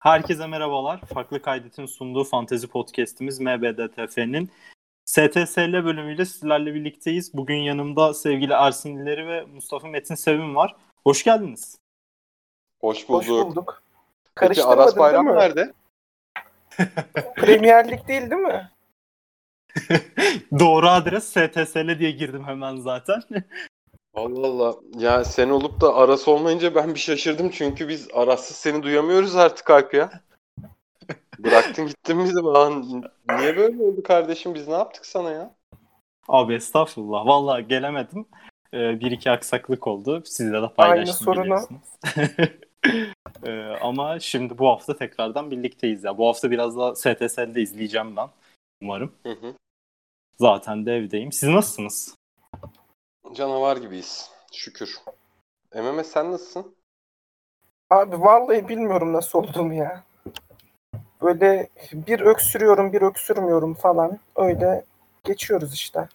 Herkese merhabalar. Farklı Kaydet'in sunduğu fantezi podcast'imiz MBDTF'nin STSL bölümüyle sizlerle birlikteyiz. Bugün yanımda sevgili Ersin İleri ve Mustafa Metin Sevim var. Hoş geldiniz. Hoş bulduk. Hoş bulduk. Peki Aras Bayram nerede? Premier Lig değil değil mi? Doğru adres STSL diye girdim hemen zaten. Allah Allah. Ya sen olup da Aras olmayınca ben bir şaşırdım. Çünkü biz Aras'sız seni duyamıyoruz artık Alp ya. Bıraktın gittin bizi. Lan, niye böyle oldu kardeşim? Biz ne yaptık sana ya? Abi estağfurullah. Vallahi gelemedim. Ee, bir iki aksaklık oldu. Sizle de paylaştım Aynı sorunu. ee, ama şimdi bu hafta tekrardan birlikteyiz ya. Bu hafta biraz daha STSL'de izleyeceğim ben. Umarım. Hı hı. Zaten de evdeyim. Siz nasılsınız? Canavar gibiyiz. Şükür. MMS sen nasılsın? Abi vallahi bilmiyorum nasıl olduğumu ya. Böyle bir öksürüyorum bir öksürmüyorum falan. Öyle geçiyoruz işte.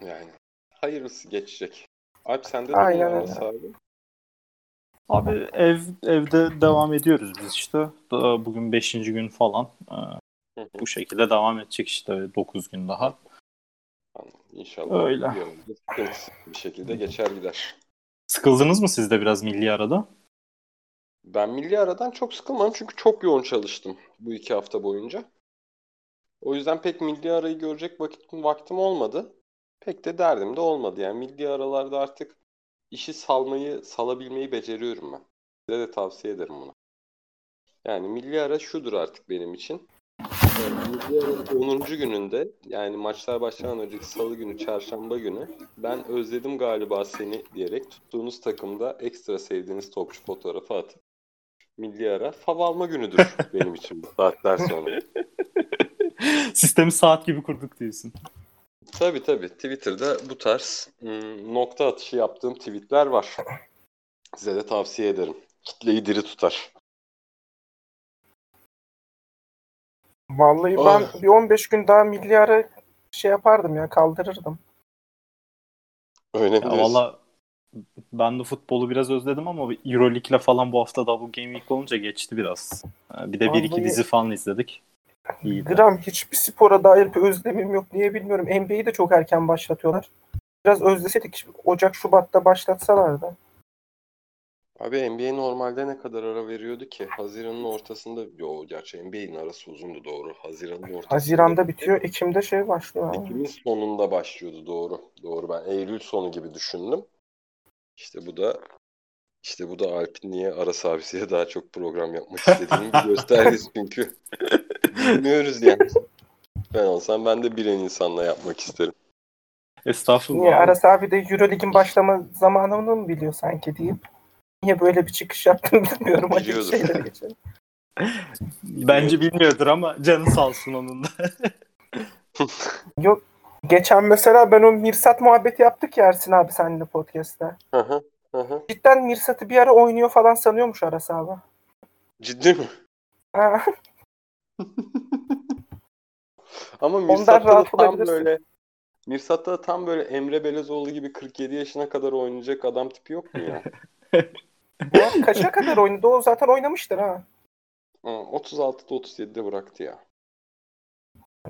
Yani hayırlısı geçecek. Alp sende de Aynen öyle. Abi? Abi ev evde devam ediyoruz biz işte. Daha Bugün 5. gün falan. Ee, bu şekilde devam edecek işte 9 gün daha. İnşallah Öyle. bir şekilde geçer gider. Sıkıldınız mı siz de biraz milli arada? Ben milli aradan çok sıkılmadım çünkü çok yoğun çalıştım bu iki hafta boyunca. O yüzden pek milli arayı görecek vakitim, vaktim olmadı. Pek de derdim de olmadı. Yani milli aralarda artık işi salmayı, salabilmeyi beceriyorum ben. Size de tavsiye ederim bunu. Yani milli ara şudur artık benim için. Evet, milli aranın 10. gününde yani maçlar başlamadan önceki salı günü, çarşamba günü ben özledim galiba seni diyerek tuttuğunuz takımda ekstra sevdiğiniz topçu fotoğrafı atıp milli ara fav alma günüdür benim için bu saatler sonra. Sistemi saat gibi kurduk diyorsun. Tabii tabii. Twitter'da bu tarz ım, nokta atışı yaptığım tweetler var. Size de tavsiye ederim. Kitleyi diri tutar. Vallahi Oh. ben bir 15 gün daha milli ara şey yapardım ya kaldırırdım. Öyle mi Ya diyorsun? valla ben de futbolu biraz özledim ama Euroleague'le falan bu hafta Double Game Week olunca geçti biraz. Bir de bir iki Vallahi- dizi falan izledik. İyiydi. Gram hiçbir spora dair bir özlemim yok. Niye bilmiyorum. NBA'yi de çok erken başlatıyorlar. Biraz özleseydik Ocak Şubat'ta başlatsalardı. Abi NBA normalde ne kadar ara veriyordu ki? Haziran'ın ortasında, yo gerçi NBA'in arası uzundu doğru. Haziran'ın ortasında. Haziran'da bitiyor. Ekim'de şey başlıyor. abi. Ekim'in sonunda başlıyordu doğru. Doğru ben Eylül sonu gibi düşündüm. İşte bu da işte bu da Alp'in niye Aras abisiyle daha çok program yapmak istediğini bir göstergesi çünkü. Bilmiyoruz yani. Ben olsam ben de bilen insanla yapmak isterim. Estağfurullah. Niye Aras abi de Euroleague'in başlama zamanını mı biliyor sanki deyip niye böyle bir çıkış yaptığını bilmiyorum. Hadi bir Biliyordur. şeylere geçelim. Bence bilmiyordur ama canı sağ olsun onun da. Yok geçen mesela ben o Mirsat muhabbeti yaptık ya Ersin abi seninle podcast'te. Hı hı, hı hı. Cidden Mirsat'ı bir ara oynuyor falan sanıyormuş Aras abi. Ciddi mi? Ha, Ama Mirsat'ta da tam böyle Mirsat'ta da tam böyle Emre Belezoğlu gibi 47 yaşına kadar oynayacak adam tipi yok mu ya? Bu kaça kadar oynadı? O zaten oynamıştır ha. Hı, 36'da 37'de bıraktı ya.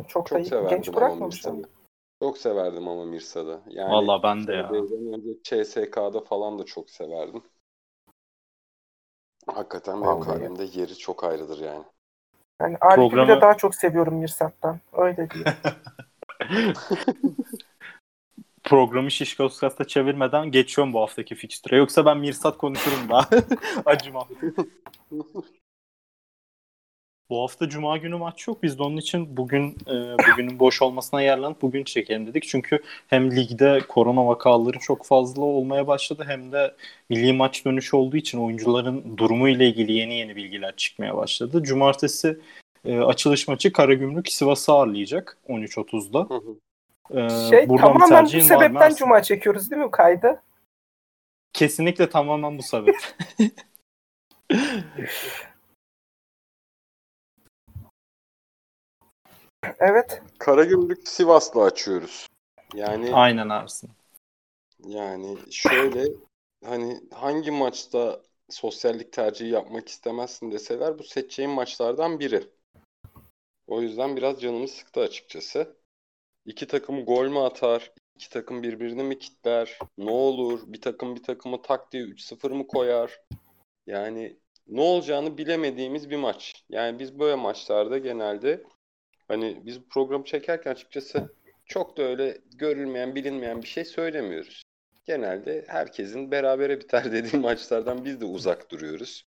Çok, Çok da severdim genç ama bırakmamış. Mirsa'yı. Çok severdim ama Mirsa'da. Yani Valla ben de ya. Önce CSK'da falan da çok severdim. Hakikaten benim kalbimde yeri çok ayrıdır yani. Yani Arif'i Programı- bile daha çok seviyorum Mirsat'tan. Öyle değil. Programı Şişkoskas'ta çevirmeden geçiyorum bu haftaki fikstüre. Yoksa ben Mirsat konuşurum daha. Acımam. Bu hafta Cuma günü maç yok. Biz de onun için bugün e, bugünün boş olmasına yararlanıp bugün çekelim dedik. Çünkü hem ligde korona vakaları çok fazla olmaya başladı hem de milli maç dönüşü olduğu için oyuncuların durumu ile ilgili yeni yeni bilgiler çıkmaya başladı. Cumartesi e, açılış maçı Karagümrük Sivas'ı ağırlayacak 13.30'da. Hı hı. E, Şey tamamen bu var sebepten Ersin? cuma çekiyoruz değil mi kaydı? Kesinlikle tamamen bu sebep. Evet. Karagümrük Sivas'la açıyoruz. Yani Aynen Ersin. yani şöyle hani hangi maçta sosyallik tercihi yapmak istemezsin deseler bu seçeceğim maçlardan biri. O yüzden biraz canımı sıktı açıkçası. İki takım gol mü atar? İki takım birbirini mi kitler? Ne olur? Bir takım bir takımı tak diye 3-0 mı koyar? Yani ne olacağını bilemediğimiz bir maç. Yani biz böyle maçlarda genelde hani biz bu programı çekerken açıkçası çok da öyle görülmeyen, bilinmeyen bir şey söylemiyoruz. Genelde herkesin berabere biter dediği maçlardan biz de uzak duruyoruz.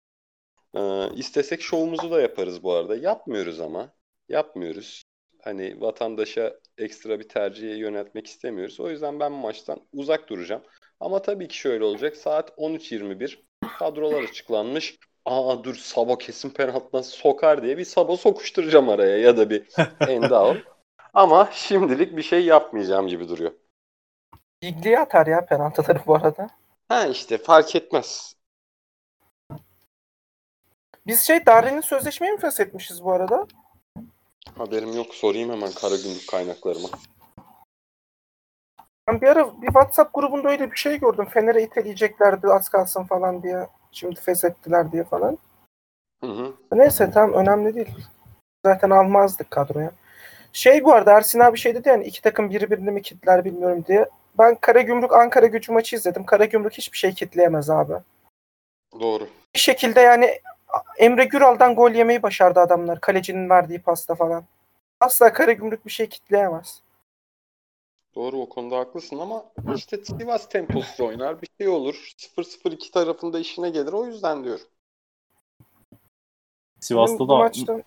Ee, istesek şovumuzu da yaparız bu arada. Yapmıyoruz ama. Yapmıyoruz. Hani vatandaşa ekstra bir tercihe yöneltmek istemiyoruz. O yüzden ben bu maçtan uzak duracağım. Ama tabii ki şöyle olacak. Saat 13.21 kadrolar açıklanmış. Aa dur Sabo kesin penaltıdan sokar diye bir Sabo sokuşturacağım araya ya da bir Endao. Ama şimdilik bir şey yapmayacağım gibi duruyor. Bigli'ye atar ya penaltıları bu arada. Ha işte fark etmez. Biz şey Darren'in sözleşmeyi mi feshetmişiz bu arada? Haberim yok. Sorayım hemen Karagümrük kaynaklarıma. Ben bir ara bir WhatsApp grubunda öyle bir şey gördüm. Fener'e iteleyeceklerdi az kalsın falan diye. Şimdi feshettiler diye falan. Hı hı. Neyse tamam önemli değil. Zaten almazdık kadroya. Şey bu arada Ersin abi şey dedi yani iki takım birbirini mi kitler bilmiyorum diye. Ben Karagümrük Ankara gücü maçı izledim. Karagümrük hiçbir şey kitleyemez abi. Doğru. Bir şekilde yani Emre Güral'dan gol yemeyi başardı adamlar. Kalecinin verdiği pasta falan. Asla Karagümrük bir şey kitleyemez. Doğru o konuda haklısın ama işte Sivas temposuz oynar. Bir şey olur. 0-0-2 tarafında işine gelir. O yüzden diyorum. Sivas'ta Bu da maçta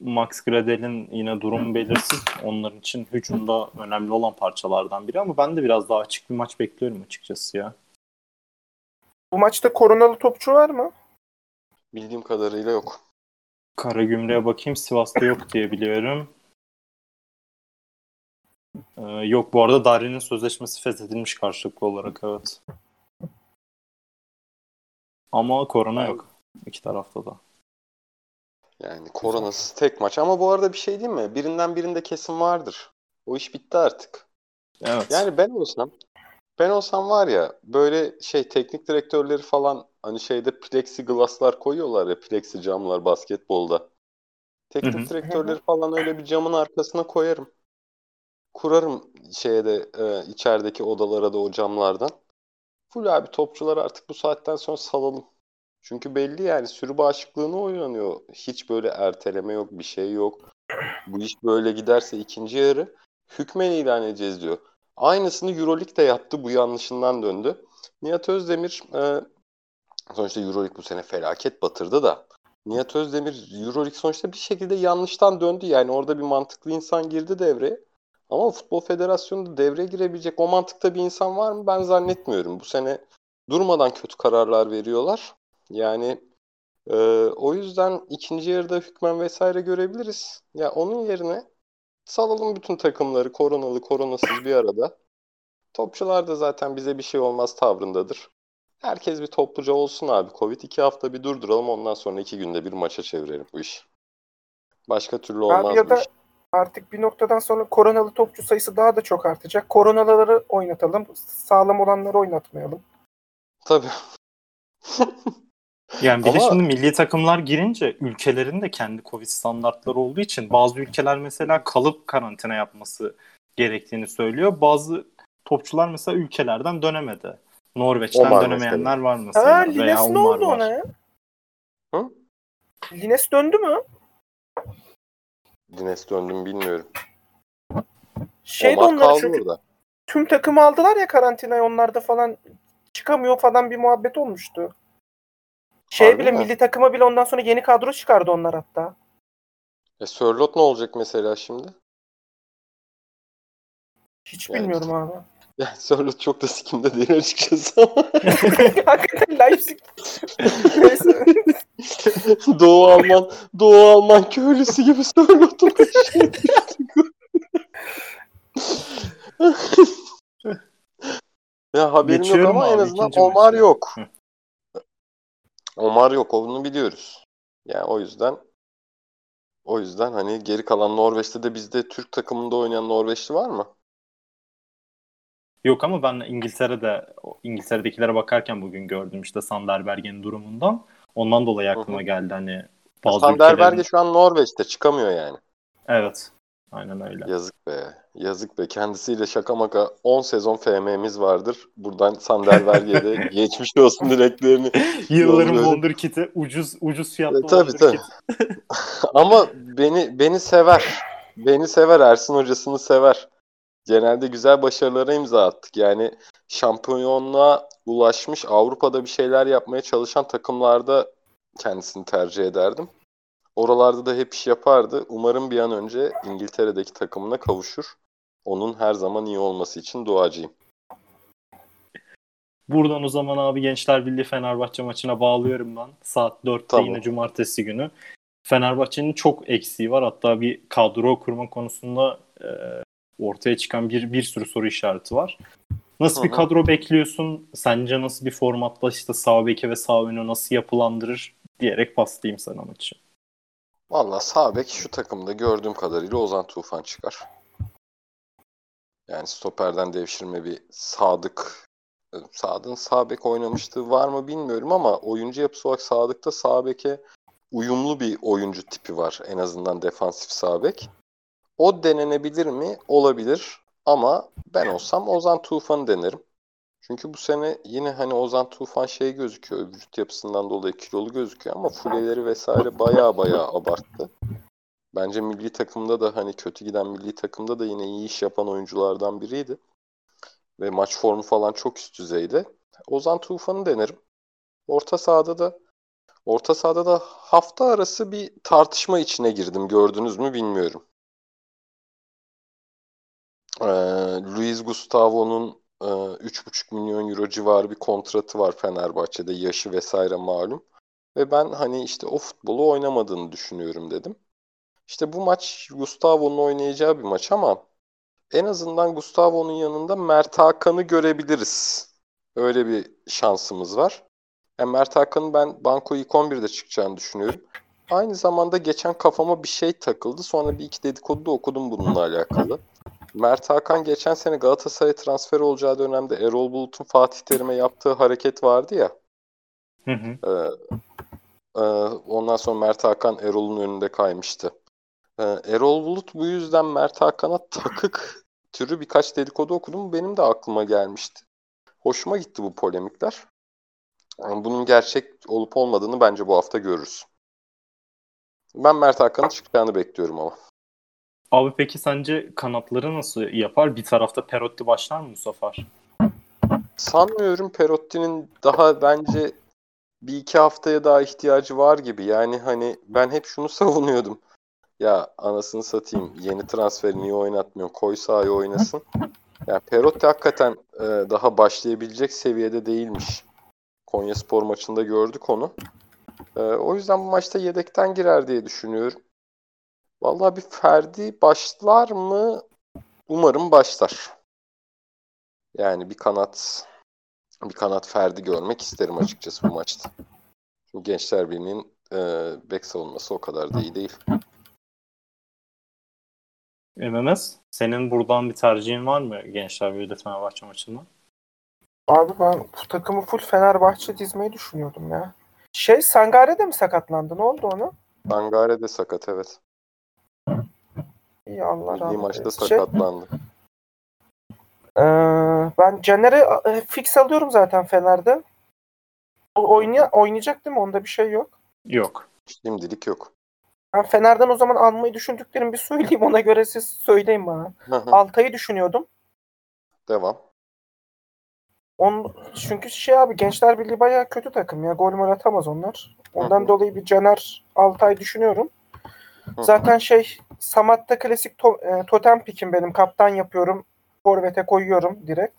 Max Gradel'in yine durumu belirsiz. Onların için hücumda önemli olan parçalardan biri ama ben de biraz daha açık bir maç bekliyorum açıkçası ya. bu maçta koronalı topçu var mı? Bildiğim kadarıyla yok. Karagümrük'e bakayım Sivas'ta yok diye biliyorum. Ee, yok bu arada Darren'in sözleşmesi feshedilmiş karşılıklı olarak evet. Ama korona yok iki tarafta da. Yani koronasız tek maç. Ama bu arada bir şey değil mi? Birinden birinde kesin vardır. O iş bitti artık. Evet. Yani ben olsam ben olsam var ya böyle şey teknik direktörleri falan hani şeyde plexiglasslar koyuyorlar ya plexi camlar basketbolda. Teknik Hı hı. direktörleri falan öyle bir camın arkasına koyarım. Kurarım şeye de e, içerideki odalara da o camlardan. Full abi topçular artık bu saatten sonra salalım. Çünkü belli yani sürü bağışıklığına oynanıyor. Hiç böyle erteleme yok, bir şey yok. Bu iş böyle giderse ikinci yarı hükmen ilan edeceğiz diyor. Aynısını Euroleague de yaptı. Bu yanlışından döndü. Nihat Özdemir e, sonuçta Euroleague bu sene felaket batırdı da Nihat Özdemir Euroleague sonuçta bir şekilde yanlıştan döndü. Yani orada bir mantıklı insan girdi devreye. Ama Futbol Federasyonu'nda devreye girebilecek o mantıkta bir insan var mı? Ben zannetmiyorum. Bu sene durmadan kötü kararlar veriyorlar. Yani e, o yüzden ikinci yarıda hükmen vesaire görebiliriz. Ya onun yerine salalım bütün takımları koronalı koronasız bir arada. Topçular da zaten bize bir şey olmaz tavrındadır. Herkes bir topluca olsun abi. Covid iki hafta bir durduralım ondan sonra iki günde bir maça çevirelim bu iş. Başka türlü olmaz Abi ya da iş. artık bir noktadan sonra koronalı topçu sayısı daha da çok artacak. Koronaları oynatalım. Sağlam olanları oynatmayalım. Tabii. Yani bir de Ama- şimdi milli takımlar girince ülkelerin de kendi Covid standartları olduğu için bazı ülkeler mesela kalıp karantina yapması gerektiğini söylüyor. Bazı topçular mesela ülkelerden dönemedi. Norveç'ten Omar dönemeyenler var Ha, mesela. Lines veya ne oldu var. ona ya? Hı? Lines döndü mü? Dines döndüm bilmiyorum. Şey de Omar onlar kaldı çünkü orada. tüm takımı aldılar ya karantinaya onlarda falan çıkamıyor falan bir muhabbet olmuştu. Şey Harbi bile mi? milli takıma bile ondan sonra yeni kadro çıkardı onlar hatta. E Sörlot ne olacak mesela şimdi? Hiç Yani- bilmiyorum abi. Yani Sörlot çok da sikimde değil açıkçası ama Hakikaten Leipzig. Neyse. Doğu Alman Doğu Alman köylüsü gibi Sörlot'un peşine Ya haberim yok ama en azından ikinci Omar maça. yok. Hı. Omar yok onu biliyoruz. Yani o yüzden o yüzden hani geri kalan Norveç'te de bizde Türk takımında oynayan Norveçli var mı? Yok ama ben İngiltere'de İngiltere'dekilere bakarken bugün gördüm işte Sander Bergen'in durumundan. Ondan dolayı aklıma geldi hani bazı Sander ülkelerin... Berge şu an Norveç'te çıkamıyor yani. Evet. Aynen öyle. Yazık be. Yazık be. Kendisiyle şaka maka 10 sezon FM'miz vardır. Buradan Sander Berge'ye de geçmiş olsun dileklerini. Yılların Wonder Kit'i ucuz ucuz fiyatlı e, tabii, tabii. Ama beni beni sever. Beni sever. Ersin hocasını sever. Genelde güzel başarılara imza attık. Yani şampiyonluğa ulaşmış Avrupa'da bir şeyler yapmaya çalışan takımlarda kendisini tercih ederdim. Oralarda da hep iş yapardı. Umarım bir an önce İngiltere'deki takımına kavuşur. Onun her zaman iyi olması için duacıyım. Buradan o zaman abi Gençler Birliği Fenerbahçe maçına bağlıyorum ben. Saat 4'te tamam. yine cumartesi günü. Fenerbahçe'nin çok eksiği var. Hatta bir kadro kurma konusunda e, ortaya çıkan bir bir sürü soru işareti var. Nasıl Hı-hı. bir kadro bekliyorsun? Sence nasıl bir formatla işte sağ beke ve sağ önü nasıl yapılandırır diyerek paslayayım sana maçı. Valla sağ bek şu takımda gördüğüm kadarıyla Ozan Tufan çıkar. Yani stoperden devşirme bir Sadık Sadık'ın sağ bek oynamıştığı var mı bilmiyorum ama oyuncu yapısı olarak Sadık'ta sağ beke uyumlu bir oyuncu tipi var. En azından defansif sağ bek. O denenebilir mi? Olabilir. Ama ben olsam Ozan Tufan'ı denerim. Çünkü bu sene yine hani Ozan Tufan şey gözüküyor. Vücut yapısından dolayı kilolu gözüküyor ama fuleleri vesaire baya baya abarttı. Bence milli takımda da hani kötü giden milli takımda da yine iyi iş yapan oyunculardan biriydi. Ve maç formu falan çok üst düzeyde. Ozan Tufan'ı denerim. Orta sahada da orta sahada da hafta arası bir tartışma içine girdim. Gördünüz mü bilmiyorum. Ee, Luis Gustavo'nun 3,5 e, milyon euro civarı bir kontratı var Fenerbahçe'de yaşı vesaire malum. Ve ben hani işte o futbolu oynamadığını düşünüyorum dedim. İşte bu maç Gustavo'nun oynayacağı bir maç ama en azından Gustavo'nun yanında Mert Hakan'ı görebiliriz. Öyle bir şansımız var. Yani Mert Hakan'ın ben Banko ilk 11'de çıkacağını düşünüyorum. Aynı zamanda geçen kafama bir şey takıldı. Sonra bir iki dedikodu da okudum bununla alakalı. Mert Hakan geçen sene Galatasaray transfer olacağı dönemde Erol Bulut'un Fatih Terim'e yaptığı hareket vardı ya. Hı hı. E, e, ondan sonra Mert Hakan Erol'un önünde kaymıştı. E, Erol Bulut bu yüzden Mert Hakan'a takık türü birkaç dedikodu okudum. Benim de aklıma gelmişti. Hoşuma gitti bu polemikler. Yani bunun gerçek olup olmadığını bence bu hafta görürüz. Ben Mert Hakan'ın çıkacağını bekliyorum ama. Abi peki sence kanatları nasıl yapar? Bir tarafta Perotti başlar mı bu sefer? Sanmıyorum Perotti'nin daha bence bir iki haftaya daha ihtiyacı var gibi. Yani hani ben hep şunu savunuyordum. Ya anasını satayım yeni transferi niye oynatmıyor? Koy sahaya oynasın. Ya Perotti hakikaten e, daha başlayabilecek seviyede değilmiş. Konya Spor maçında gördük onu. E, o yüzden bu maçta yedekten girer diye düşünüyorum. Vallahi bir Ferdi başlar mı? Umarım başlar. Yani bir kanat bir kanat Ferdi görmek isterim açıkçası bu maçta. Çünkü Gençler Birliği'nin e, bek savunması o kadar da iyi değil. MMS, senin buradan bir tercihin var mı Gençler Birliği Fenerbahçe maçında? Abi ben bu takımı full Fenerbahçe dizmeyi düşünüyordum ya. Şey Sangare de mi sakatlandı? Ne oldu onu? Sangare de sakat evet. İyi Allah rahmet maçta şey, sakatlandı. Ee, ben Caner'i e, fix alıyorum zaten Fener'de. O oynaya, oynayacak değil mi? Onda bir şey yok. Yok. Şimdilik yok. Ben Fener'den o zaman almayı düşündüklerimi bir söyleyeyim. Ona göre siz söyleyin bana. Altay'ı düşünüyordum. Devam. On, çünkü şey abi Gençler Birliği bayağı kötü takım ya. Gol mol atamaz onlar. Ondan dolayı bir Caner Altay düşünüyorum. Zaten şey Samat'ta klasik to, e, totem pikim benim. Kaptan yapıyorum. Forvet'e koyuyorum direkt.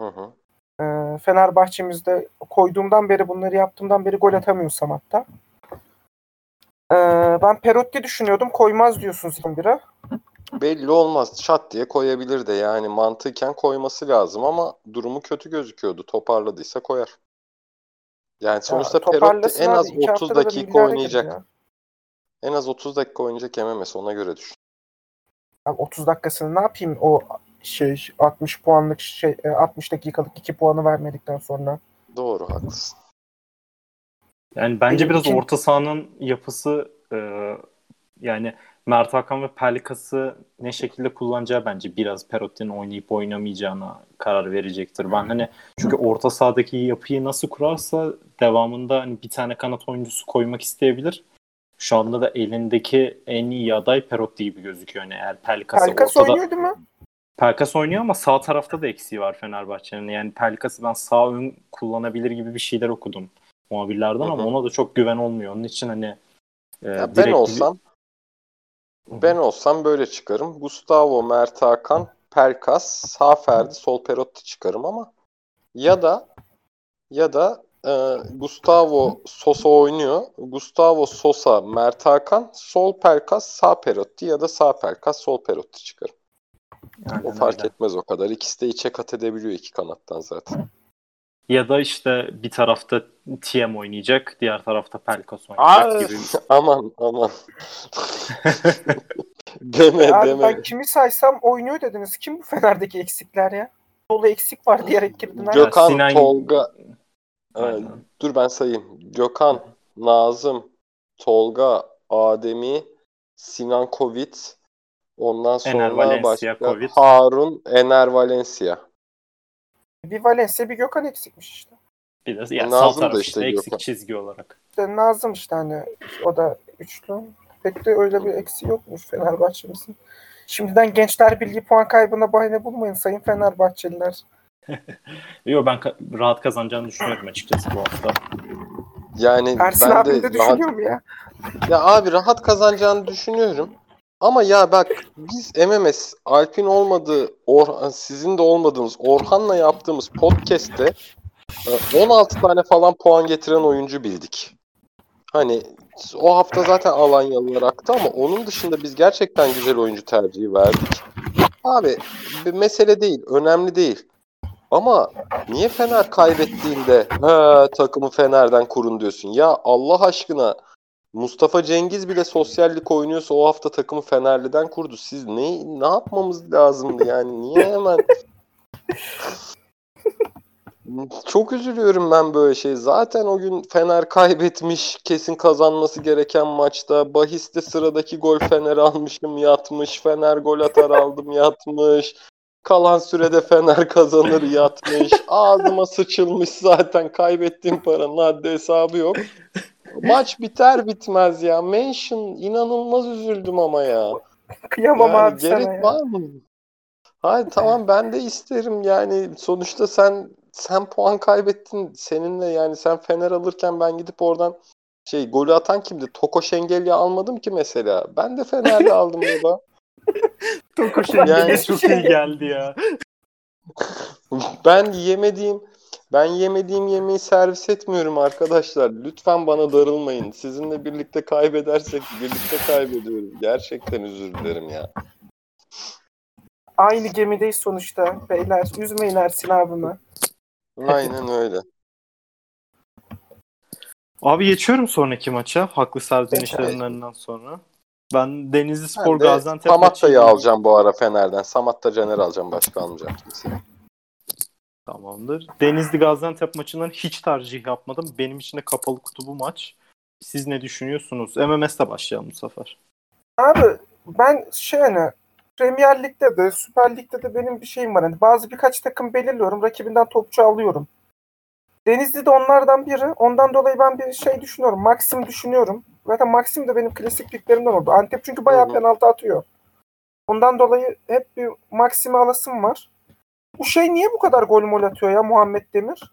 Hı hı. E, Fenerbahçe'mizde koyduğumdan beri bunları yaptığımdan beri gol atamıyor Samat'ta. E, ben Perotti düşünüyordum. Koymaz diyorsunuz 11'e. Belli olmaz. Çat diye koyabilir de yani mantıken koyması lazım ama durumu kötü gözüküyordu. Toparladıysa koyar. Yani sonuçta ya, Perotti en az 30 dakika oynayacak. Ya. En az 30 dakika oynayacak MMS ona göre düşün. Abi 30 dakikasını ne yapayım? O şey 60 puanlık şey e, 60 dakikalık 2 puanı vermedikten sonra. Doğru haklısın. Yani bence Benim biraz için- orta sahanın yapısı e, yani Mert Hakan ve Pelkas'ı ne şekilde kullanacağı bence biraz Perotti'nin oynayıp oynamayacağına karar verecektir. Ben hani çünkü orta sahadaki yapıyı nasıl kurarsa devamında hani bir tane kanat oyuncusu koymak isteyebilir. Şu anda da elindeki en iyi aday Perotti gibi gözüküyor. Yani eğer Pelkas'ı Pelkas ortada... oynuyor değil mi? Pelkas oynuyor ama sağ tarafta da eksiği var Fenerbahçe'nin. Yani Pelkas'ı ben sağ ön kullanabilir gibi bir şeyler okudum muhabirlerden ama ona da çok güven olmuyor. Onun için hani e, Ya ben direkt- olsam ben olsam böyle çıkarım. Gustavo, Mert Hakan, Pelkas, sağ Ferdi, sol Perotti çıkarım ama ya da ya da e, Gustavo Sosa oynuyor. Gustavo Sosa, Mert Hakan, sol Pelkas, sağ Perotti ya da sağ Pelkas, sol Perotti çıkarım. Aynen O fark öyle. etmez o kadar. İkisi de içe kat edebiliyor iki kanattan zaten. Ya da işte bir tarafta TM oynayacak, diğer tarafta Pelkas Aa! oynayacak gibi. Aman aman. deme Abi deme. ben kimi saysam oynuyor dediniz. Kim bu Fener'deki eksikler ya? Dolu eksik var diyerek girdin. ha. Gökhan, Sinan- Tolga, Aynen. dur ben sayayım. Gökhan, Nazım, Tolga, Ademi, Sinan Kovit, ondan Ener sonra Valencia, başka Kovit. Harun, Ener Valencia. Bir Valencia bir Gökhan eksikmiş işte. Bir de yani Nazım sağ da işte işte eksik Gökhan. çizgi olarak. İşte Nazım işte hani o da üçlü. Pek de öyle bir eksiği yokmuş Fenerbahçe'mizin. Şimdiden Gençler Birliği puan kaybına bahane bulmayın sayın Fenerbahçeliler. Yo ben ka- rahat kazanacağını düşünüyorum açıkçası bu hafta. Yani Ersin ben abim de de rahat, düşünüyor mu ya? ya abi rahat kazanacağını düşünüyorum. Ama ya bak biz MMS Alp'in olmadığı, Orhan, sizin de olmadığınız Orhan'la yaptığımız podcast'te e, 16 tane falan puan getiren oyuncu bildik. Hani o hafta zaten Alanyalılar aktı ama onun dışında biz gerçekten güzel oyuncu tercihi verdik. Abi bir mesele değil, önemli değil. Ama niye Fener kaybettiğinde ha, takımı Fener'den kurun diyorsun? Ya Allah aşkına Mustafa Cengiz bile sosyallik oynuyorsa o hafta takımı Fenerli'den kurdu. Siz ne ne yapmamız lazımdı yani? Niye hemen Çok üzülüyorum ben böyle şey. Zaten o gün Fener kaybetmiş. Kesin kazanması gereken maçta. Bahiste sıradaki gol Fener almışım yatmış. Fener gol atar aldım yatmış. Kalan sürede Fener kazanır yatmış. Ağzıma sıçılmış zaten. Kaybettiğim paranın haddi hesabı yok. Maç biter bitmez ya. Mention inanılmaz üzüldüm ama ya. Kıyamam Yani abi gerek sana ya. var mı? Hayır tamam ben de isterim yani sonuçta sen sen puan kaybettin seninle yani sen Fener alırken ben gidip oradan şey golü atan kimdi? Toko Şengelya almadım ki mesela. Ben de Fener'de aldım baba. Şey Yani- çok iyi geldi ya. Ben yemediğim ben yemediğim yemeği servis etmiyorum arkadaşlar. Lütfen bana darılmayın. Sizinle birlikte kaybedersek birlikte kaybediyoruz. Gerçekten özür dilerim ya. Aynı gemideyiz sonuçta beyler. Üzmeyin Ersin abimi. Aynen öyle. Abi geçiyorum sonraki maça. Haklı serzenişlerin Evet. ardından sonra. Ben Denizli Spor Ben de Gaziantep Samatta'yı alacağım bu ara Fener'den. Samatta Caner alacağım. Başka almayacağım kimseyi. Tamamdır. Denizli Gaziantep maçından hiç tercih yapmadım. Benim için de kapalı kutu bu maç. Siz ne düşünüyorsunuz? MMS'le başlayalım bu sefer. Abi ben şey hani Premier Lig'de de Süper Lig'de de benim bir şeyim var. Hani bazı birkaç takım belirliyorum. Rakibinden topçu alıyorum. Denizli de onlardan biri. Ondan dolayı ben bir şey düşünüyorum. Maxim düşünüyorum. Zaten Maxim de benim klasik liglerimden oldu. Antep çünkü bayağı penaltı atıyor. Ondan dolayı hep bir Maxim'i alasım var. Bu şey niye bu kadar gol mol atıyor ya Muhammed Demir?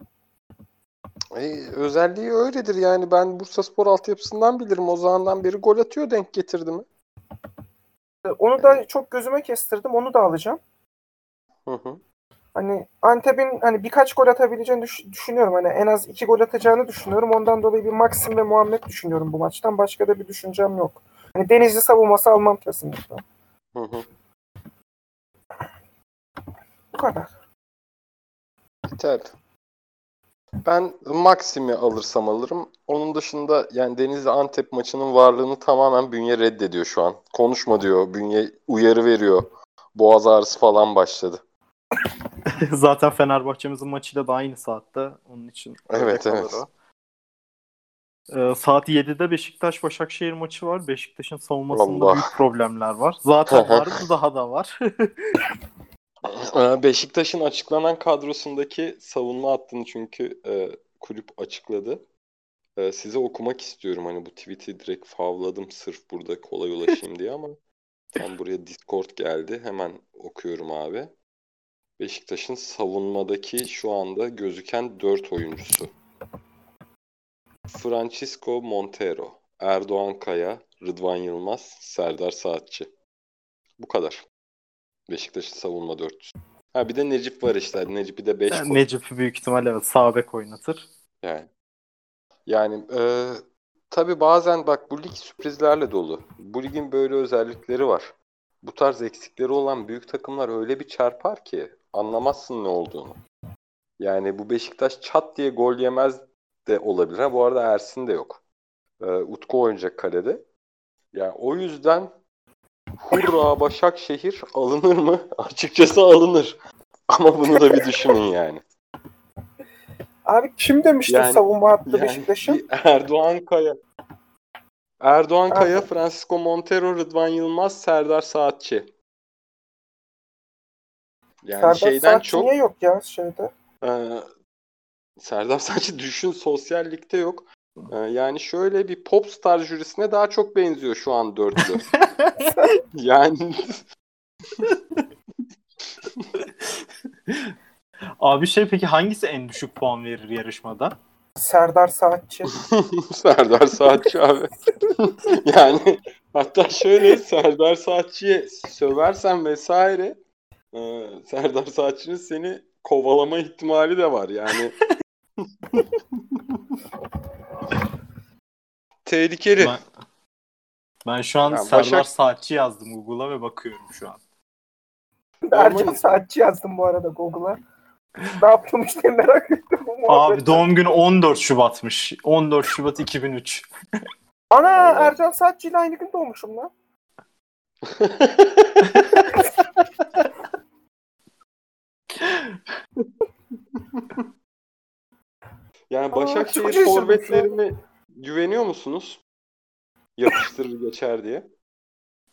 E, özelliği öyledir yani. Ben Bursa Spor altyapısından bilirim. O zamandan beri gol atıyor denk getirdi mi? Onu da çok gözüme kestirdim. Onu da alacağım. Hı hı. Hani Antep'in hani birkaç gol atabileceğini düş- düşünüyorum. Hani en az iki gol atacağını düşünüyorum. Ondan dolayı bir Maxim ve Muhammed düşünüyorum bu maçtan. Başka da bir düşüncem yok. Hani Denizli savunması almam kesinlikle. Hı hı. Bu kadar. Biter. Ben Maxim'i alırsam alırım. Onun dışında yani Denizli Antep maçının varlığını tamamen bünye reddediyor şu an. Konuşma diyor. Bünye uyarı veriyor. boğaz ağrısı falan başladı. Zaten Fenerbahçe'mizin maçıyla da aynı saatte. Onun için Evet, evet. o. Ee, saat 7'de Beşiktaş Başakşehir maçı var. Beşiktaş'ın savunmasında Allah. büyük problemler var. Zaten var, daha da var. Ee, Beşiktaş'ın açıklanan kadrosundaki savunma hattını çünkü e, kulüp açıkladı. E, size okumak istiyorum hani bu tweet'i direkt favladım sırf burada kolay ulaşayım diye ama tam buraya Discord geldi. Hemen okuyorum abi. Beşiktaş'ın savunmadaki şu anda gözüken 4 oyuncusu. Francisco Montero, Erdoğan Kaya, Rıdvan Yılmaz, Serdar Saatçi. Bu kadar. Beşiktaş'ın savunma dörtlüsü. Ha bir de Necip var işte. Necip'i de 5 Yani Necip büyük ihtimalle evet sağ bek oynatır. yani. Yani e, tabii bazen bak bu lig sürprizlerle dolu. Bu ligin böyle özellikleri var. Bu tarz eksikleri olan büyük takımlar öyle bir çarpar ki anlamazsın ne olduğunu. Yani bu Beşiktaş çat diye gol yemez de olabilir. Ha, bu arada Ersin de yok. E, Utku oynayacak kalede. Yani o yüzden hurra Başakşehir alınır mı? Açıkçası alınır. Ama bunu da bir düşünün yani. Abi kim demişti Yani- savunma hattı Yani Beşiktaş'ın? Erdoğan Kaya. Erdoğan. Kaya, Francisco Montero, Rıdvan Yılmaz, Serdar Saatçi. Yani Serdar şeyden Saatçi çok niye yok ya şeyde? e, Serdar Saatçi düşün sosyallikte yok. E, yani şöyle bir popstar jürisine daha çok benziyor şu an dörtlü. yani Abi şey peki hangisi en düşük puan verir yarışmada? Serdar Saatçi. Serdar Saatçi abi. yani hatta şöyle Serdar Saatçi'ye söversen vesaire e, Serdar Saatçi'nin seni kovalama ihtimali de var yani. Tehlikeli. Ben, ben şu an Ya Serdar Başak- Saatçi yazdım Google'a ve bakıyorum şu an. Ercan Saatçi yazdım bu arada Google'a. ne yapıyormuş diye merak ettim bu Abi doğum günü 14 Şubat'mış. 14 Şubat 2003. Ana. Ercan Saatçi ile aynı gün doğmuşum lan. yani Başakşehir forvetlerine güveniyor musunuz? Yapıştırır geçer diye.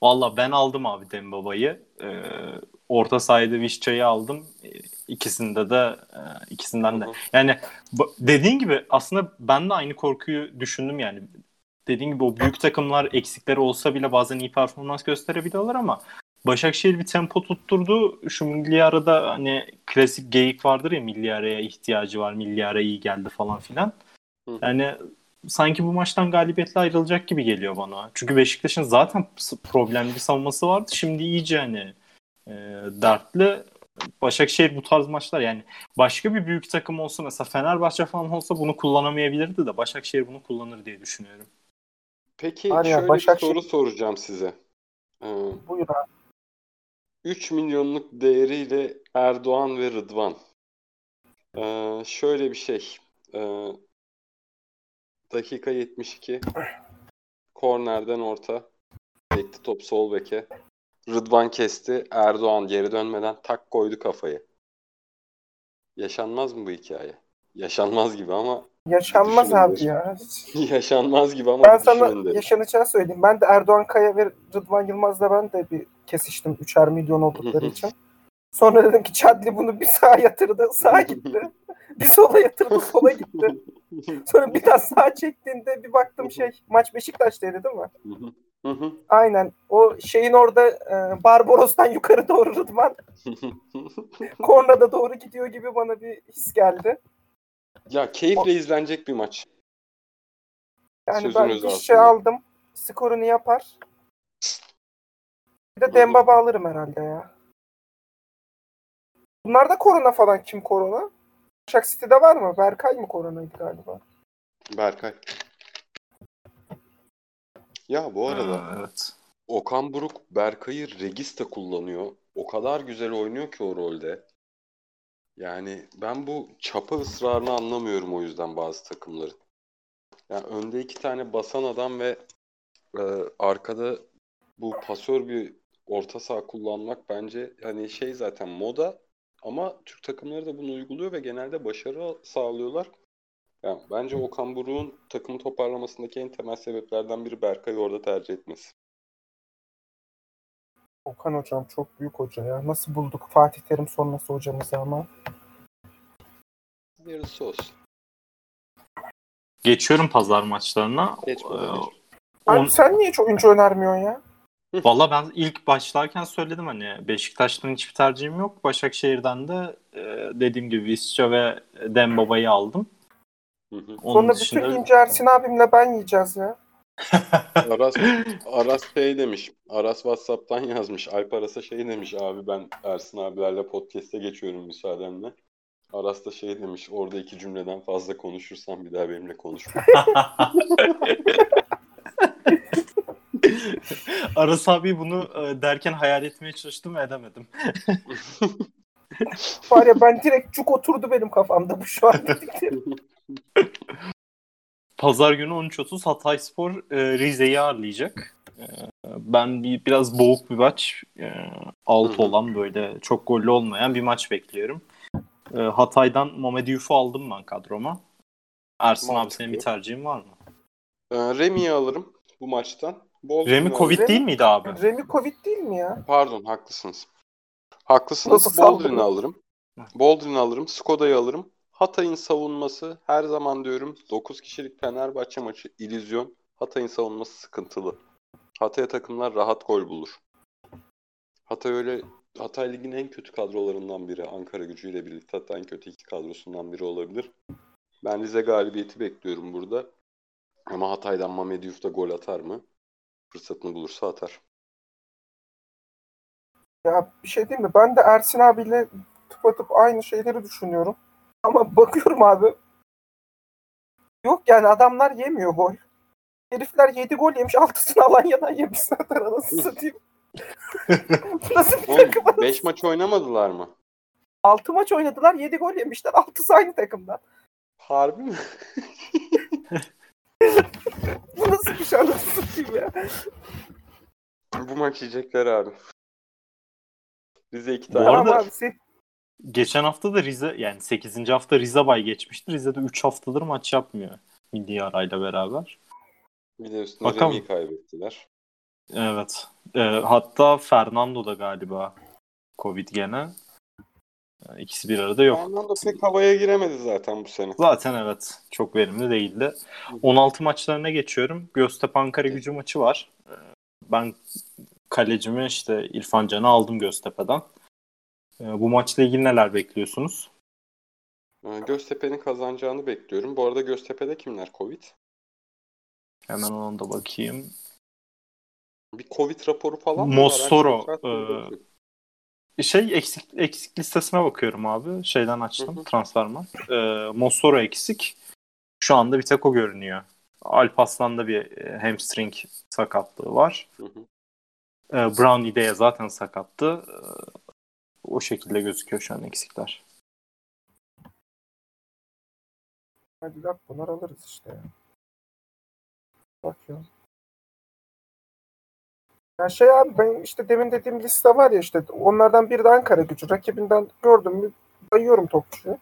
Valla ben aldım abi Dembaba'yı. Ee, orta sahada Vişça'yı aldım. Ee, İkisinde de e, ikisinden de. Yani dediğin gibi aslında ben de aynı korkuyu düşündüm yani. Dediğin gibi o büyük takımlar eksikleri olsa bile bazen iyi performans gösterebiliyorlar ama Başakşehir bir tempo tutturdu. Şu milli arada hani klasik geyik vardır ya milli araya ihtiyacı var, milli ara iyi geldi falan filan. Yani sanki bu maçtan galibiyetle ayrılacak gibi geliyor bana. Çünkü Beşiktaş'ın zaten problemli bir savunması vardı. Şimdi iyice hani e, dertli. Başakşehir bu tarz maçlar yani başka bir büyük takım olsa mesela Fenerbahçe falan olsa bunu kullanamayabilirdi de Başakşehir bunu kullanır diye düşünüyorum. Peki ya, şöyle Başakşehir- bir soru soracağım size. Ee, Buyur abi. 3 milyonluk değeriyle Erdoğan ve Rıdvan. Ee, şöyle bir şey. Ee, dakika 72. Kornerden orta. Sekti top sol beke. Rıdvan kesti. Erdoğan geri dönmeden tak koydu kafayı. Yaşanmaz mı bu hikaye? Yaşanmaz gibi ama Yaşanmaz Düşünün abi ya. yaşanmaz gibi ama Ben düşünün sana derim. yaşanacağı söyleyeyim. Ben de Erdoğan Kaya ve Rıdvan Yılmaz'la ben de bir kesiştim. Üçer milyon oldukları için. Sonra dedim ki Chadli bunu bir sağa yatırdı. Sağa gitti. bir sola yatırdı. Sola gitti. Sonra bir daha sağa çektiğinde bir baktım şey maç Beşiktaş'taydı değil mi? Aynen. O şeyin orada e, Barbaros'tan yukarı doğru Rıdvan kornada doğru gidiyor gibi bana bir his geldi. Ya keyifle izlenecek bir maç. Yani ben Sözünüz bir aslında. şey aldım. Skorunu yapar. Bir de Dembaba alırım herhalde ya. Bunlarda korona falan kim korona? Başak City'de var mı? Berkay mı koronaydı galiba? Berkay. Ya bu arada Ee, evet. Okan Buruk Berkay'ı Regista kullanıyor. O kadar güzel oynuyor ki o rolde. Yani ben bu çapa ısrarını anlamıyorum o yüzden bazı takımların. Yani önde iki tane basan adam ve e, arkada bu pasör bir orta saha kullanmak bence hani şey zaten moda ama Türk takımları da bunu uyguluyor ve genelde başarı sağlıyorlar. Yani bence Okan Buruk'un takımı toparlamasındaki en temel sebeplerden biri Berkay'ı orada tercih etmesi. Okan hocam çok büyük hoca ya. Nasıl bulduk Fatih Terim sonrası hocamızı ama. Yarısı olsun. Geçiyorum pazar maçlarına. Geç baba, Ee. Abi on- sen niye hiç oyuncu önermiyorsun ya? Valla ben ilk başlarken söyledim hani Beşiktaş'tan hiçbir tercihim yok. Başakşehir'den de e, dediğim gibi Visca ve Dembaba'yı aldım. Hı hı. Onun Sonra dışında bütün İnce Ersin abimle ben yiyeceğiz ya. Aras, Aras şey demiş. Aras WhatsApp'tan yazmış. Alp Aras'a şey demiş. Abi ben Ersin abilerle podcast'e geçiyorum müsaadenle. Aras da şey demiş. Orada iki cümleden fazla konuşursan bir daha benimle konuşma. Aras abi bunu e, derken hayal etmeye çalıştım ve edemedim. Var ya ben direkt cuk oturdu benim kafamda bu şu an dediklerim. Pazar günü 13.30 Hatayspor e, Rize'yi ağırlayacak. E, ben bir biraz boğuk bir maç, e, alt olan böyle çok gollü olmayan bir maç bekliyorum. E, Hatay'dan Mehmet Yuf'u aldım ben kadroma. Ersin abi senin bir tercihin var mı? Ee, Remi'yi alırım bu maçtan. Bol Remi Covid Remi- değil miydi abi? Remi Covid değil mi ya? Pardon haklısınız. Haklısınız. Nasıl alırım. Boldrin'i alırım. Skoda'yı alırım. Hatay'ın savunması her zaman diyorum 9 kişilik Fenerbahçe maçı illüzyon. Hatay'ın savunması sıkıntılı. Hatay'a takımlar rahat gol bulur. Hatay öyle Hatay Ligi'nin en kötü kadrolarından biri. Ankara gücüyle birlikte hatta en kötü iki kadrosundan biri olabilir. Ben Rize galibiyeti bekliyorum burada. Ama Hatay'dan Mehmet Yuf da gol atar mı? Fırsatını bulursa atar. Ya bir şey değil mi? Ben de Ersin abiyle tıpatıp aynı şeyleri düşünüyorum. Ama bakıyorum abi. Yok yani adamlar yemiyor gol. Herifler 7 gol yemiş. 6'sını Alanya'dan yemiş zaten anasını satayım. Nasıl bir takım? Oğlum 5 maç oynamadılar mı? 6 maç oynadılar 7 gol yemişler. 6'sı aynı takımdan. Harbi mi? Bu nasıl bir şey anasını satayım ya. Bu maç yiyecekler abi. Rize iki Bu tane. arada- Tamam abi sen Geçen hafta da Rize yani 8. hafta Rize bay geçmişti. Rize'de 3 haftadır maç yapmıyor. Milli arayla beraber. Bir de üstüne Bakalım. Remi'yi kaybettiler. Evet. Ee, hatta Fernando da galiba Covid gene. Yani İkisi bir arada yok. Fernando pek havaya giremedi zaten bu sene. Zaten evet. Çok verimli değildi. 16 maçlarına geçiyorum. Göztepe Ankara gücü maçı var. Ee, Ben kalecimi işte İrfan Can'ı aldım Göztepe'den. Ee, Bu maçla ilgili neler bekliyorsunuz? Ee, Göztepe'nin kazanacağını bekliyorum. Bu arada Göztepe'de kimler Covid? Hemen ona da bakayım. Bir Covid raporu falan mı Mossoro, e, bakıyorum. Şey eksik eksik listesine bakıyorum abi. Şeyden açtım Hı hı. transferman. Ee, Mossoro eksik. Şu anda bir tek o görünüyor. Alpaslan'da bir e, hamstring sakatlığı var. Hı hı. Ee, Brown İde'ye zaten sakattı. Ee, o şekilde gözüküyor şu an eksikler. hadi bak bunlar alırız işte. Bakıyorum. Ya şey abi ben işte demin dediğim liste var ya işte onlardan biri de Ankara gücü. Rakibinden gördüm mü dayıyorum topçuyu.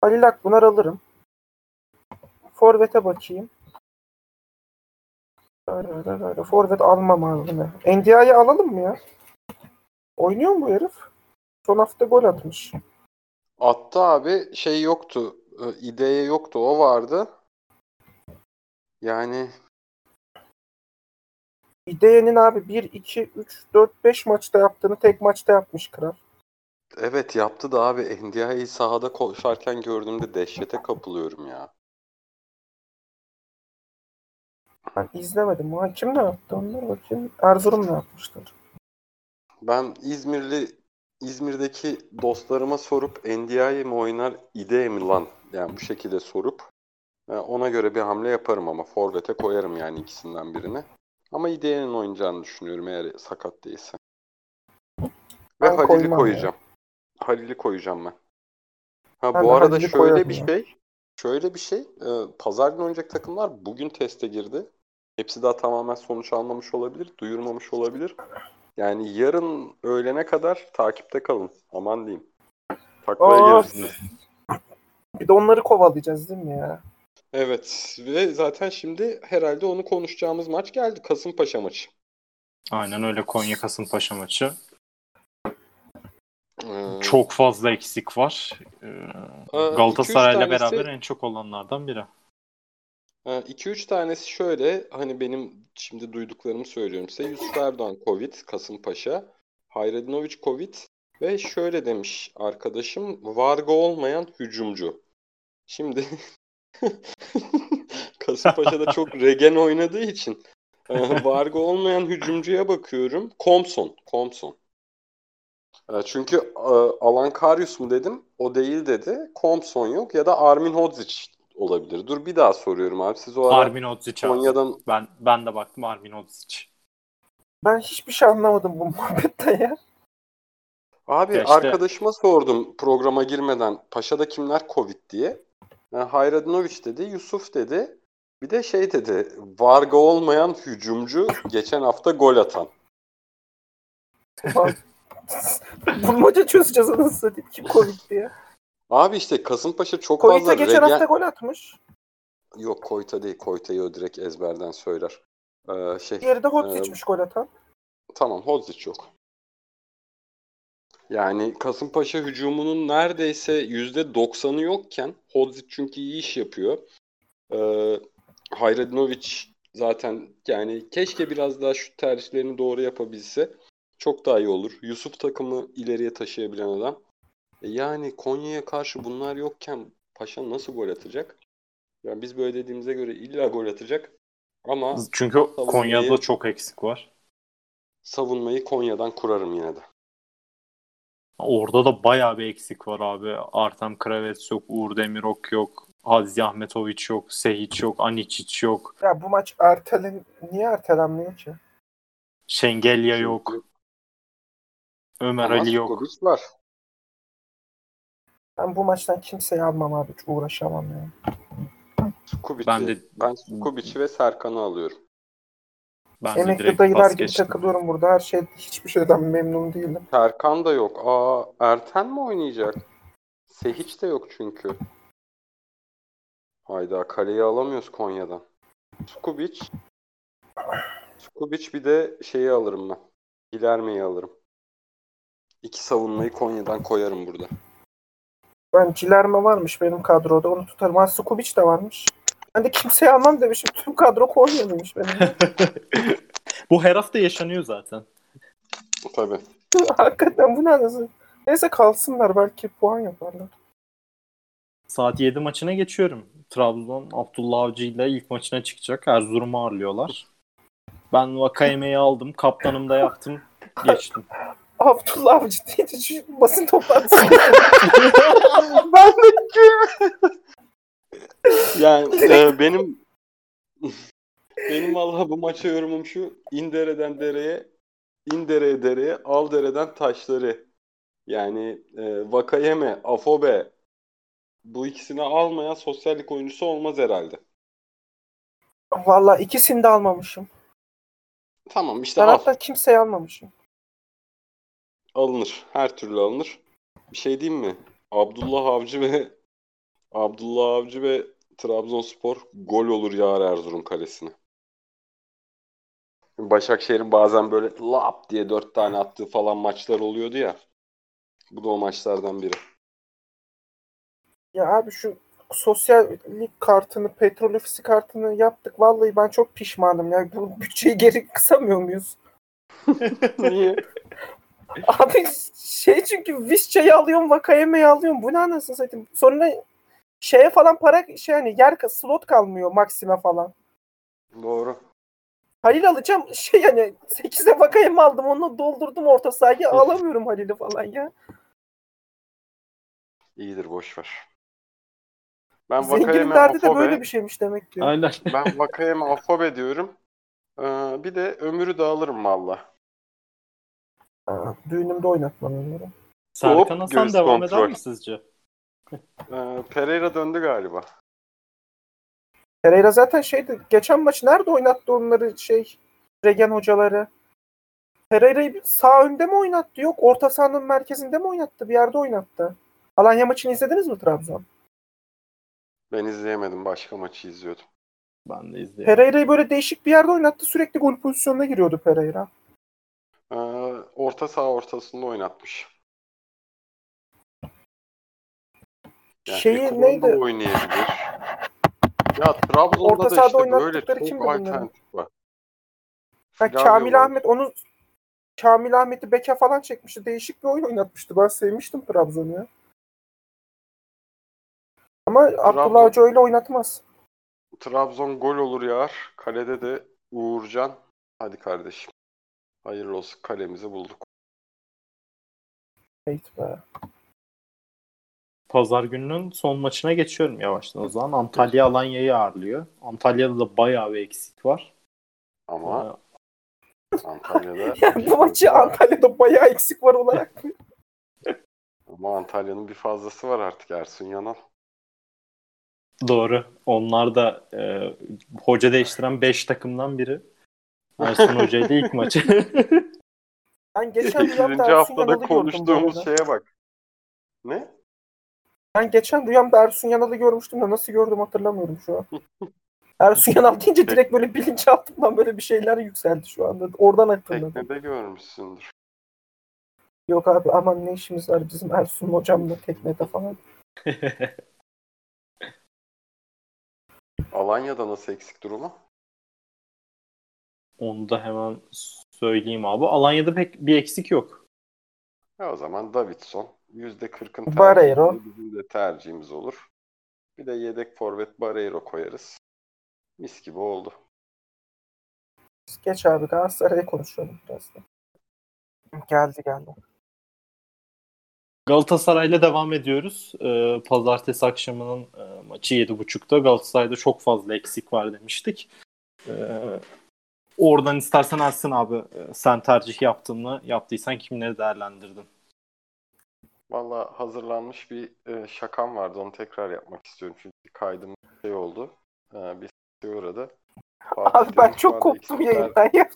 Halil Akbunar alırım. Forvet'e bakayım. Forvet almam abi. NDI'yi alalım mı ya? Oynuyor mu bu herif? Son hafta gol atmış. Attı abi şey yoktu. e, İdeye yoktu. O vardı. Yani İdeye'nin abi 1, 2, 3, 4, 5 maçta yaptığını tek maçta yapmış kral. evet yaptı da abi NDI'yi sahada koşarken gördüğümde dehşete kapılıyorum ya. Ben izlemedim. Ha, kim ne yaptı? Onlara bakayım. Erzurum ne yapmışlar? Ben İzmirli İzmir'deki dostlarıma sorup NDI mi oynar, İDE mi lan? Yani bu şekilde sorup e, ona göre bir hamle yaparım ama forvete koyarım yani ikisinden birini. Ama İDE'nin oynayacağını düşünüyorum eğer sakat değilse. Ve Ben Halil'i koymam ya. koyacağım. Halil'i koyacağım ben. Ha Ben bu arada Halil'i şöyle bir ya. şey. Şöyle bir şey. e, Pazar günü oynayacak takımlar bugün teste girdi. Hepsi daha tamamen sonuç almamış olabilir, duyurmamış olabilir. Yani yarın öğlene kadar takipte kalın. Aman diyeyim. Taklaya bir de onları kovalayacağız değil mi ya? Evet ve zaten şimdi herhalde onu konuşacağımız maç geldi. Kasımpaşa maçı. Aynen öyle Konya Kasımpaşa maçı. Ee, Çok fazla eksik var. Ee, Galatasaray'la iki üç tanesi- beraber en çok olanlardan biri. 2-3 tanesi şöyle hani benim şimdi duyduklarımı söylüyorum size. Yusuf Erdoğan Covid, Kasımpaşa. Hayredinovic Covid ve şöyle demiş arkadaşım Varga olmayan hücumcu. Şimdi Kasımpaşa'da çok regen oynadığı için e, Varga olmayan hücumcuya bakıyorum. Komson. Komson. E, Çünkü e, Alan Karius mu dedim? O değil dedi. Komson yok ya da Armin Hodzic olabilir. Dur bir daha soruyorum abi. Siz o ara Armin Odzic. Konya'dan Ben, ben de baktım Armin Odzic. Ben hiçbir şey anlamadım bu muhabbetten ya. Abi Ya işte- arkadaşıma sordum programa girmeden Paşa'da kimler Covid diye. E, Hayradinovic dedi, Yusuf dedi. Bir de şey dedi, Varga olmayan hücumcu geçen hafta gol atan. Bulmaca çözeceğiz anasını satayım. Kim Covid diye. Abi işte Kasımpaşa çok Koyta fazla geçen regen... hafta gol atmış. Yok Koyta değil, Koyta'yı o direkt ezberden söyler. Ee, şey, Diğeri de Hodzic'miş gol atan. tamam Hodzic yok. Yani Kasımpaşa hücumunun neredeyse %90'ı yokken Hodzic çünkü iyi iş yapıyor. Ee, Hayradinovic zaten yani keşke biraz daha şu tercihlerini doğru yapabilse çok daha iyi olur. Yusuf takımı ileriye taşıyabilen adam. E yani Konya'ya karşı bunlar yokken Paşa nasıl gol atacak? Yani biz böyle dediğimize göre illa gol atacak. Ama Çünkü Konya'da çok eksik var. savunmayı Konya'dan kurarım yine de. Orada da bayağı bir eksik var abi. Artem Kravets yok, Uğur Demirok yok, Aziz Ahmetoviç yok, Sehiç yok, Aniçiç yok, Ya bu maç ertelen niye ertelenmiyor ki? Şengelya yok, Ömer Ama Ali yok. Var. Ben bu maçtan kimseyi almam abi. Hiç uğraşamam ya. Sukubic'i. Ben de- ben Sukubic'i ve Serkan'ı alıyorum. Ben Emekli direkt dayılar gibi takılıyorum burada. Her şey hiçbir şeyden memnun değilim. Serkan da yok. Aa Erten mi oynayacak? Sehiç de yok çünkü. Hayda kaleyi alamıyoruz Konya'dan. Sukubic. Sukubic bir de şeyi alırım ben. Gilerme'yi alırım. İki savunmayı Konya'dan koyarım burada. Ben Cilerme varmış benim kadroda. Onu tutarım. Ha de varmış. Ben de kimseyi almam demişim. Tüm kadro Konya demiş benim. Bu her hafta yaşanıyor zaten. Tabii. Hakikaten bu ne anasını? Neyse kalsınlar belki puan yaparlar. Saat 7 maçına geçiyorum. Trabzon Abdullah Avcı ile ilk maçına çıkacak. Erzurum'u ağırlıyorlar. Ben Vakayeme'yi aldım. Kaptanım da yaptım. Geçtim. Abdullah Avcı deyince şu basın toplantısı. ben de Yani e, benim benim valla bu maça yorumum şu. İndere'den dereye, indereye dereye, al dereden taşları. Yani e, Vakayeme, Afobe bu ikisini almayan sosyallik oyuncusu olmaz herhalde. Valla ikisini de almamışım. Tamam işte Ben hatta kimseyi almamışım. Alınır. Her türlü alınır. Bir şey diyeyim mi? Abdullah Avcı ve Abdullah Avcı ve Trabzonspor gol olur yağar Erzurum kalesine. Başakşehir'in bazen böyle lap diye dört tane attığı falan maçlar oluyordu ya. Bu da o maçlardan biri. Ya abi şu sosyallik kartını, petrol ofisi kartını yaptık. Vallahi ben çok pişmanım ya. Bu bütçeyi geri kısamıyor muyuz? Niye? Abi şey çünkü Visca'yı alıyorum, Vakayeme'yi alıyorum. Bu ne anasını satayım. Sonra şeye falan para şey hani yer slot kalmıyor Maxime falan. Doğru. Halil alacağım şey hani 8'e Vakayeme aldım onu doldurdum orta sahaya alamıyorum Halil'i falan ya. İyidir boş ver. Ben Zenginin derdi de böyle bir şeymiş demek ki. Aynen. ben Vakayeme Afobe diyorum. Ee, bir de ömürü de alırım valla. Düğünümde oynatmam onları. Serkan Hop, Hasan devam kontrol. eder mi sizce? Ee, Pereira döndü galiba. Pereira zaten şeydi geçen maç nerede oynattı onları şey Regen hocaları? Pereira'yı sağ önde mi oynattı? Yok orta sahanın merkezinde mi oynattı? Bir yerde oynattı. Alanya maçını izlediniz mi Trabzon? Ben izleyemedim. Başka maçı izliyordum. Ben de izleyelim. Pereira'yı böyle değişik bir yerde oynattı. Sürekli gol pozisyonuna giriyordu Pereira. Orta saha ortasında oynatmış. Yani Şeyi neydi? oynayabilir. Ya Trabzon'da Orta da işte böyle çok alternatif var. Ha, Kamil var. Ahmet onu Kamil Ahmet'i beke falan çekmişti. Değişik bir oyun oynatmıştı. Ben sevmiştim Trabzon'u ya. Ama Abdullah Hoca öyle oynatmaz. Trabzon gol olur yar. Kalede de Uğurcan. Hadi kardeşim. Hayırlı olsun kalemizi bulduk. Evet be. Pazar gününün son maçına geçiyorum yavaştan o zaman. Antalya Alanya'yı ağırlıyor. Antalya'da da bayağı bir eksik var. Ama Antalya'da Yani bu maçı Antalya'da bayağı eksik var olarak. ama Antalya'nın bir fazlası var artık Ersun Yanal. Doğru. Onlar da e, hoca değiştiren 5 takımdan biri. Ersun Hoca ile ilk maçı. Ben geçen 8. rüyamda Ersun haftada Yanal'ı gördüm bu konuştuğumuz arada. şeye bak. Ne? Ben geçen rüyamda Ersun Yanal'ı görmüştüm de nasıl gördüm hatırlamıyorum şu an. Ersun Yanal deyince direkt böyle bilinçaltımdan böyle bir şeyler yükseldi şu anda. Oradan hatırladım. Teknede görmüşsündür. Yok abi aman ne işimiz var bizim Ersun hocamla teknede falan. Alanya'da nasıl eksik durumu? Onu da hemen söyleyeyim abi. Alanya'da pek bir eksik yok. Ya o zaman Davidson. %40'ın Barreiro. tercihi bizim de tercihimiz olur. Bir de yedek forvet Barreiro koyarız. Mis gibi oldu. Geç abi Galatasaray'ı konuşalım biraz da. Geldi geldi. Galatasaray'la devam ediyoruz. Ee, Pazartesi akşamının e, maçı 7.30'da. Galatasaray'da çok fazla eksik var demiştik. Ee, oradan istersen Ersin abi e, sen tercih yaptığını yaptıysan kimleri değerlendirdin? Valla hazırlanmış bir e, şakam vardı. Onu tekrar yapmak istiyorum. Çünkü kaydım şey oldu. E, bir şey uğradı. Fatih Abi ben çok koptum eksikler- yayından ya.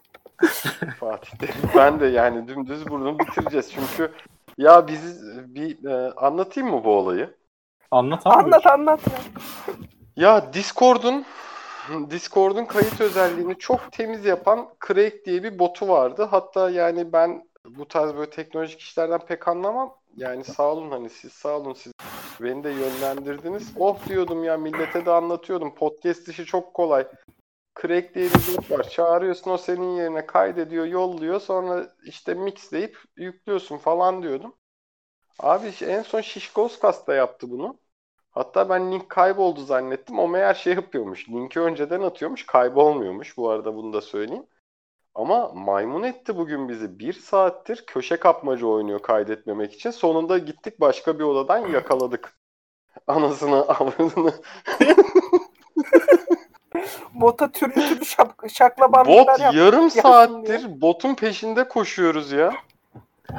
Fatih Terim. Ben de yani dümdüz bunu bitireceğiz. Çünkü ya biz bir e, anlatayım mı bu olayı? Anlat abi. Anlat anlat. Ya Discord'un Discord'un kayıt özelliğini çok temiz yapan Craig diye bir botu vardı. Hatta yani ben bu tarz böyle teknolojik işlerden pek anlamam. Yani sağ olun hani siz sağ olun siz beni de yönlendirdiniz. Oh diyordum ya millete de anlatıyordum. Podcast işi çok kolay. Craig diye bir bot var. Çağırıyorsun o senin yerine kaydediyor, yolluyor. Sonra işte mixleyip yüklüyorsun falan diyordum. Abi en son Şişkoskas'ta yaptı bunu. Hatta ben link kayboldu zannettim. O meğer şey yapıyormuş. Linki önceden atıyormuş. Kaybolmuyormuş. Bu arada bunu da söyleyeyim. Ama maymun etti bugün bizi. Bir saattir köşe kapmaca oynuyor kaydetmemek için. Sonunda gittik başka bir odadan yakaladık. Anasını avradını. Bota türlü türlü şap, şaklabanlıklar Bot yarım saattir botun peşinde koşuyoruz ya.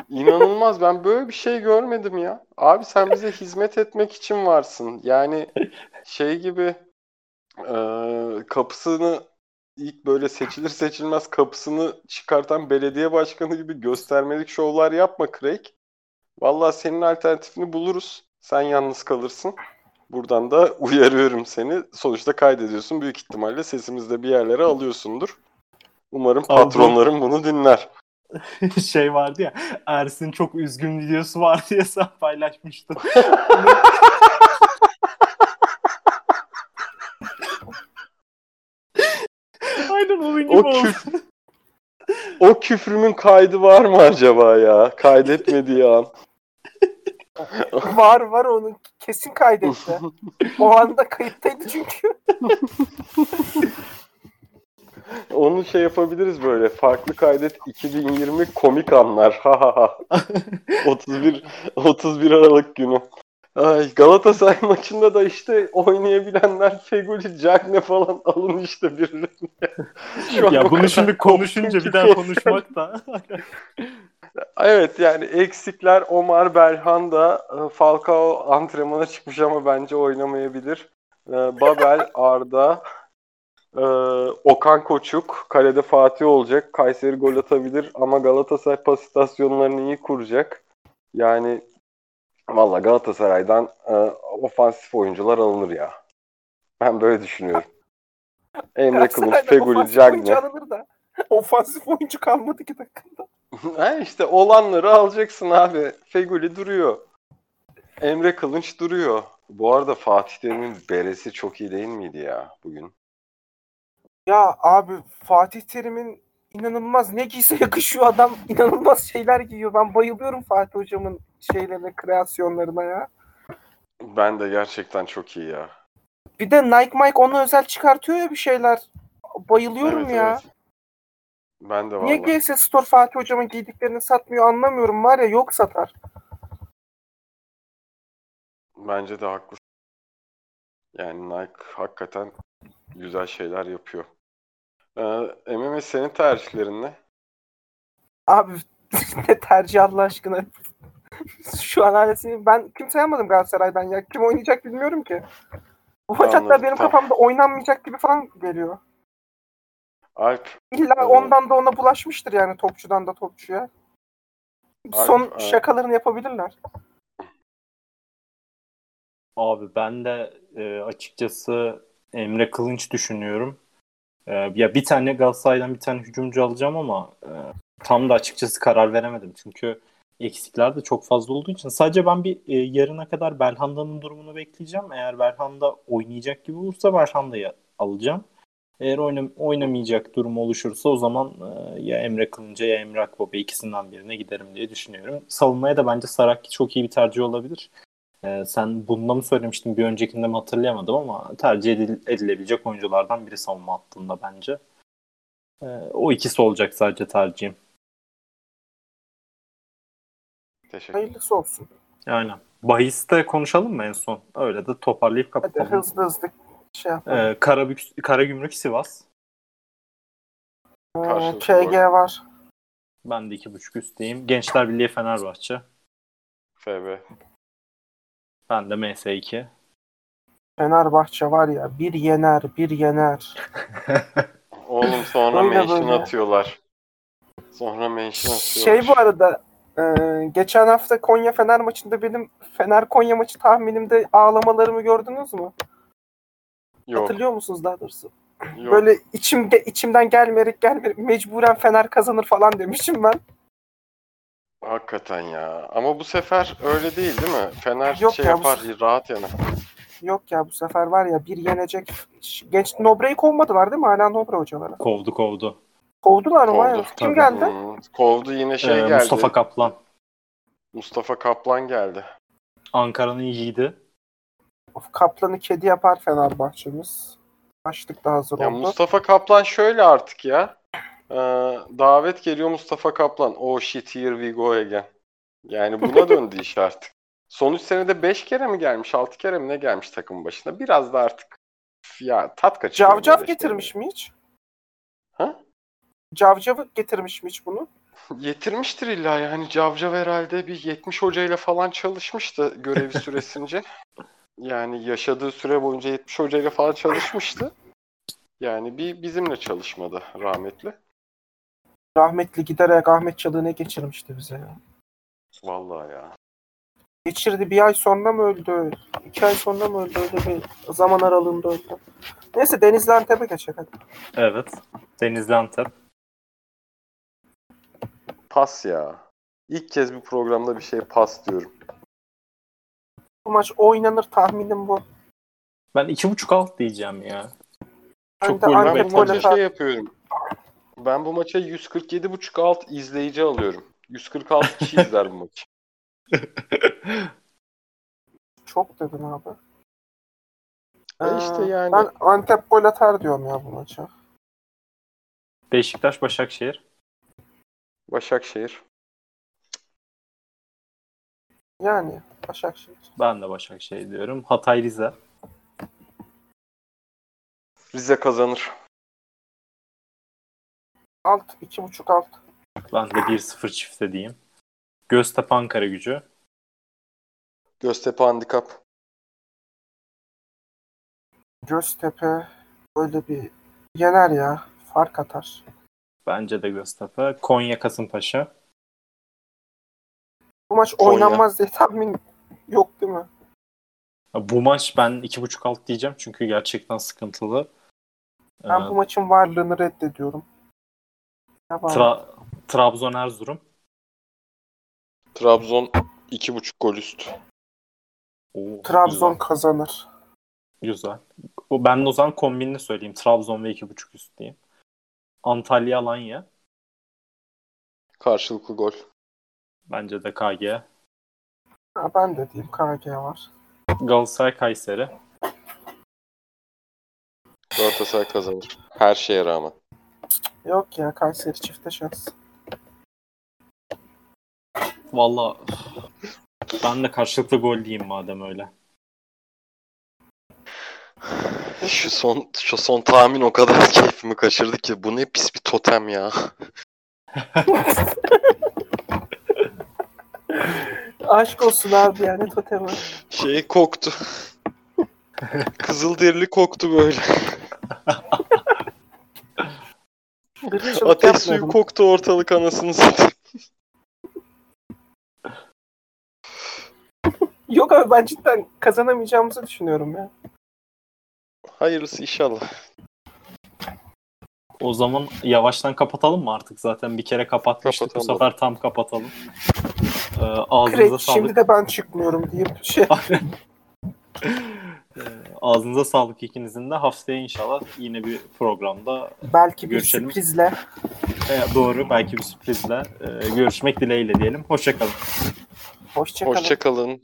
İnanılmaz. Ben böyle bir şey görmedim ya. Abi sen bize hizmet etmek için varsın. Yani şey gibi e, kapısını ilk böyle seçilir seçilmez kapısını çıkartan belediye başkanı gibi göstermelik şovlar yapma Craig. Vallahi senin alternatifini buluruz. Sen yalnız kalırsın. Buradan da uyarıyorum seni. Sonuçta kaydediyorsun. Büyük ihtimalle sesimizde bir yerlere alıyorsundur. Umarım patronların bunu dinler. şey vardı ya Ersin çok üzgün videosu var diye sen paylaşmıştın. Aynen onun gibi O oldu. küf- O küfrümün kaydı var mı acaba ya? Kaydetmediği an. Var var onun kesin kaydetti. o anda kayıttaydı çünkü. Onu şey yapabiliriz böyle. Farklı kaydet 2020 komik anlar. Ha ha ha. 31 31 Aralık günü. Ay, Galatasaray maçında da işte oynayabilenler Feguli, Cagne falan alın işte birilerine. Ya bunu şimdi konuşunca bir daha sosyal- konuşmak da Evet yani eksikler Omar Belhan da e, Falcao antrenmana çıkmış ama bence oynamayabilir. E, Babel, Arda, e, Okan Koçuk, kalede Fatih olacak. Kayseri gol atabilir ama Galatasaray pas istasyonlarını iyi kuracak. Yani valla Galatasaray'dan e, ofansif oyuncular alınır ya. Ben böyle düşünüyorum. Emre Kılıç, Feguli, Cagne. Ofansif oyuncu kalmadı ki takımda. Ha işte olanları alacaksın abi. Feguli duruyor. Emre Kılınç duruyor. Bu arada Fatih Terim'in beresi çok iyi değil miydi ya bugün? Ya abi Fatih Terim'in inanılmaz ne giyse yakışıyor adam. inanılmaz şeyler giyiyor. Ben bayılıyorum Fatih hocamın şeylerine, kreasyonlarına ya. Ben de gerçekten çok iyi ya. Bir de Nike Mike ona özel çıkartıyor ya bir şeyler. Bayılıyorum Evet, ya. evet. Ben de Niye vallahi. GS Store Fatih hocamın giydiklerini satmıyor anlamıyorum. Var ya yok satar. Bence de haklısın. Yani Nike hakikaten güzel şeyler yapıyor. Ee, MMS senin tercihlerin ne? Abi ne tercih Allah aşkına. Şu an halesini ben kimse yapmadım Galatasaray'dan ya. Kim oynayacak bilmiyorum ki. Bu maç hatta benim tamam. kafamda oynanmayacak gibi falan geliyor. Alp, İlla Evet. ondan da ona bulaşmıştır yani topçudan da topçuya. Son Alp, e- şakalarını yapabilirler. Abi ben de e, açıkçası Emre Kılınç düşünüyorum. E, ya bir tane Galatasaray'dan bir tane hücumcu alacağım ama e, tam da açıkçası karar veremedim. Çünkü eksikler de çok fazla olduğu için. Sadece ben bir e, yarına kadar Belhanda'nın durumunu bekleyeceğim. Eğer Belhanda oynayacak gibi olursa Belhanda'yı alacağım. Eğer oynam- oynamayacak durum oluşursa o zaman e, ya Emre Kılınç'a ya Emre Akbaba ikisinden birine giderim diye düşünüyorum. Savunmaya da bence Saraki çok iyi bir tercih olabilir. Ee, sen bunda mı söylemiştin bir öncekinde mi hatırlayamadım ama tercih edil- edilebilecek oyunculardan biri savunma hattında bence. Ee, o ikisi olacak sadece tercihim. teşekkür Hayırlısı olsun. Aynen. Bahis'te konuşalım mı en son? Öyle de toparlayıp Hadi kapatalım. hızlı hızlı şey yapalım. Ee, Karabük, Karagümrük Sivas. Ee, KG var. Ben de iki buçuk üstteyim. Gençler Birliği Fenerbahçe. FB. Ben de MS2. Fenerbahçe var ya bir yener bir yener. Oğlum sonra Böyle mention böyle. atıyorlar. Sonra mention atıyorlar. Şey bu arada e, geçen hafta Konya Fener maçında benim Fener Konya maçı tahminimde ağlamalarımı gördünüz mü? Yok, Hatırlıyor musunuz daha doğrusu? yok. Böyle içim içimden gelmeyerek gelmeyerek mecburen Fener kazanır falan demişim ben. Hakikaten ya. Ama bu sefer öyle değil değil mi? Fener Yok şey ya, bu yapar, rahat yana. Yok ya bu sefer var ya bir yenecek. Genç Nobre'yi kovmadılar değil mi? Hala Nobre hocaları. Kovdu kovdu. Kovdular mı? Kovdu. Kim tabii. geldi? Hmm, Kovdu yine şey Ee, geldi. Mustafa Kaplan. Mustafa Kaplan geldi. Ankara'nın yiğidi. Of, Kaplan'ı kedi yapar Fenerbahçemiz. Başlık da hazır Ya oldu. Mustafa Kaplan şöyle artık ya. Ee, davet geliyor Mustafa Kaplan. Oh shit here we go again. Yani buna döndü iş artık. Son 3 senede 5 kere mi gelmiş, 6 kere mi ne gelmiş takımın başına? Biraz da artık ya tat kaçırıyor. Cavcav getirmiş mi hiç? Ha? Cavcav'ı getirmiş mi hiç bunu? Getirmiştir illa yani Cavcav herhalde bir 70 hocayla falan çalışmıştı görevi süresince. Yani yaşadığı süre boyunca 70 hocayla falan çalışmıştı. Yani bir bizimle çalışmadı rahmetli. Rahmetli giderek Ahmet Çalık'ı ne geçirmişti bize ya. Vallahi ya. Geçirdi bir ay sonra mı öldü? İki ay sonra mı öldü? Öyle bir zaman aralığında öldü. Neyse Denizli Antep'e geçelim hadi. Evet. Denizli Antep. Pas ya. İlk kez bir programda bir şey pas diyorum. Bu maç oynanır tahminim bu. Ben iki buçuk alt diyeceğim ya. Ben Çok de gol Ben Antep bu bekledim. gol maça atar. şey yapıyorum. Ben bu maça 147.5 alt izleyici alıyorum. 146 kişi izler bu maçı. Çok dedin abi. E işte Ee, yani. Ben Antep gol atar diyorum ya bu maça. Beşiktaş Başakşehir. Başakşehir. Yani Başakşehir. Ben de Başakşehir diyorum. Hatay Rize. Rize kazanır. Alt, iki buçuk alt. Ben de 1-0 çifte diyeyim. Göztepe Ankara gücü. Göztepe handikap. Göztepe böyle bir yener ya. Fark atar. Bence de Göztepe. Konya Kasımpaşa. Bu maç Konya. oynanmaz diye tahmin yok değil mi? Bu maç ben 2.5 alt diyeceğim çünkü gerçekten sıkıntılı. Ben Ee, bu maçın varlığını reddediyorum. Tra- Trabzon Erzurum. Trabzon 2.5 gol üst. Oo, Trabzon Güzel. kazanır. güzel. Ben de o zaman kombinini söyleyeyim. Trabzon ve 2.5 üst diyeyim. Antalya Alanya. Karşılıklı gol. Bence de KG. Ha, ben de diyeyim KG var. Galatasaray Kayseri. Galatasaray kazanır. Her şeye rağmen. Yok ya Kayseri çifte şans. Valla ben de karşılıklı gol diyeyim madem öyle. Şu son şu son tahmin o kadar keyfimi kaçırdı ki. Bu ne pis bir totem ya. Aşk olsun abi yani totemi. Şey koktu. Kızılderili koktu böyle. Ateş suyu yapmayalım. koktu ortalık anasını satayım. Yok abi ben cidden kazanamayacağımızı düşünüyorum ya. Hayırlısı inşallah. O zaman yavaştan kapatalım mı artık? Zaten bir kere kapatmıştık. Kapatalım. Bu sefer tam kapatalım. Ee, ağzınıza Craig sağlık. şimdi de ben çıkmıyorum deyip şey. Ee, ağzınıza sağlık ikinizin de. Haftaya inşallah yine bir programda Belki bir Görüşelim. sürprizle. e, doğru belki bir sürprizle e, görüşmek dileğiyle diyelim. Hoşçakalın. Hoşçakalın. Hoşçakalın.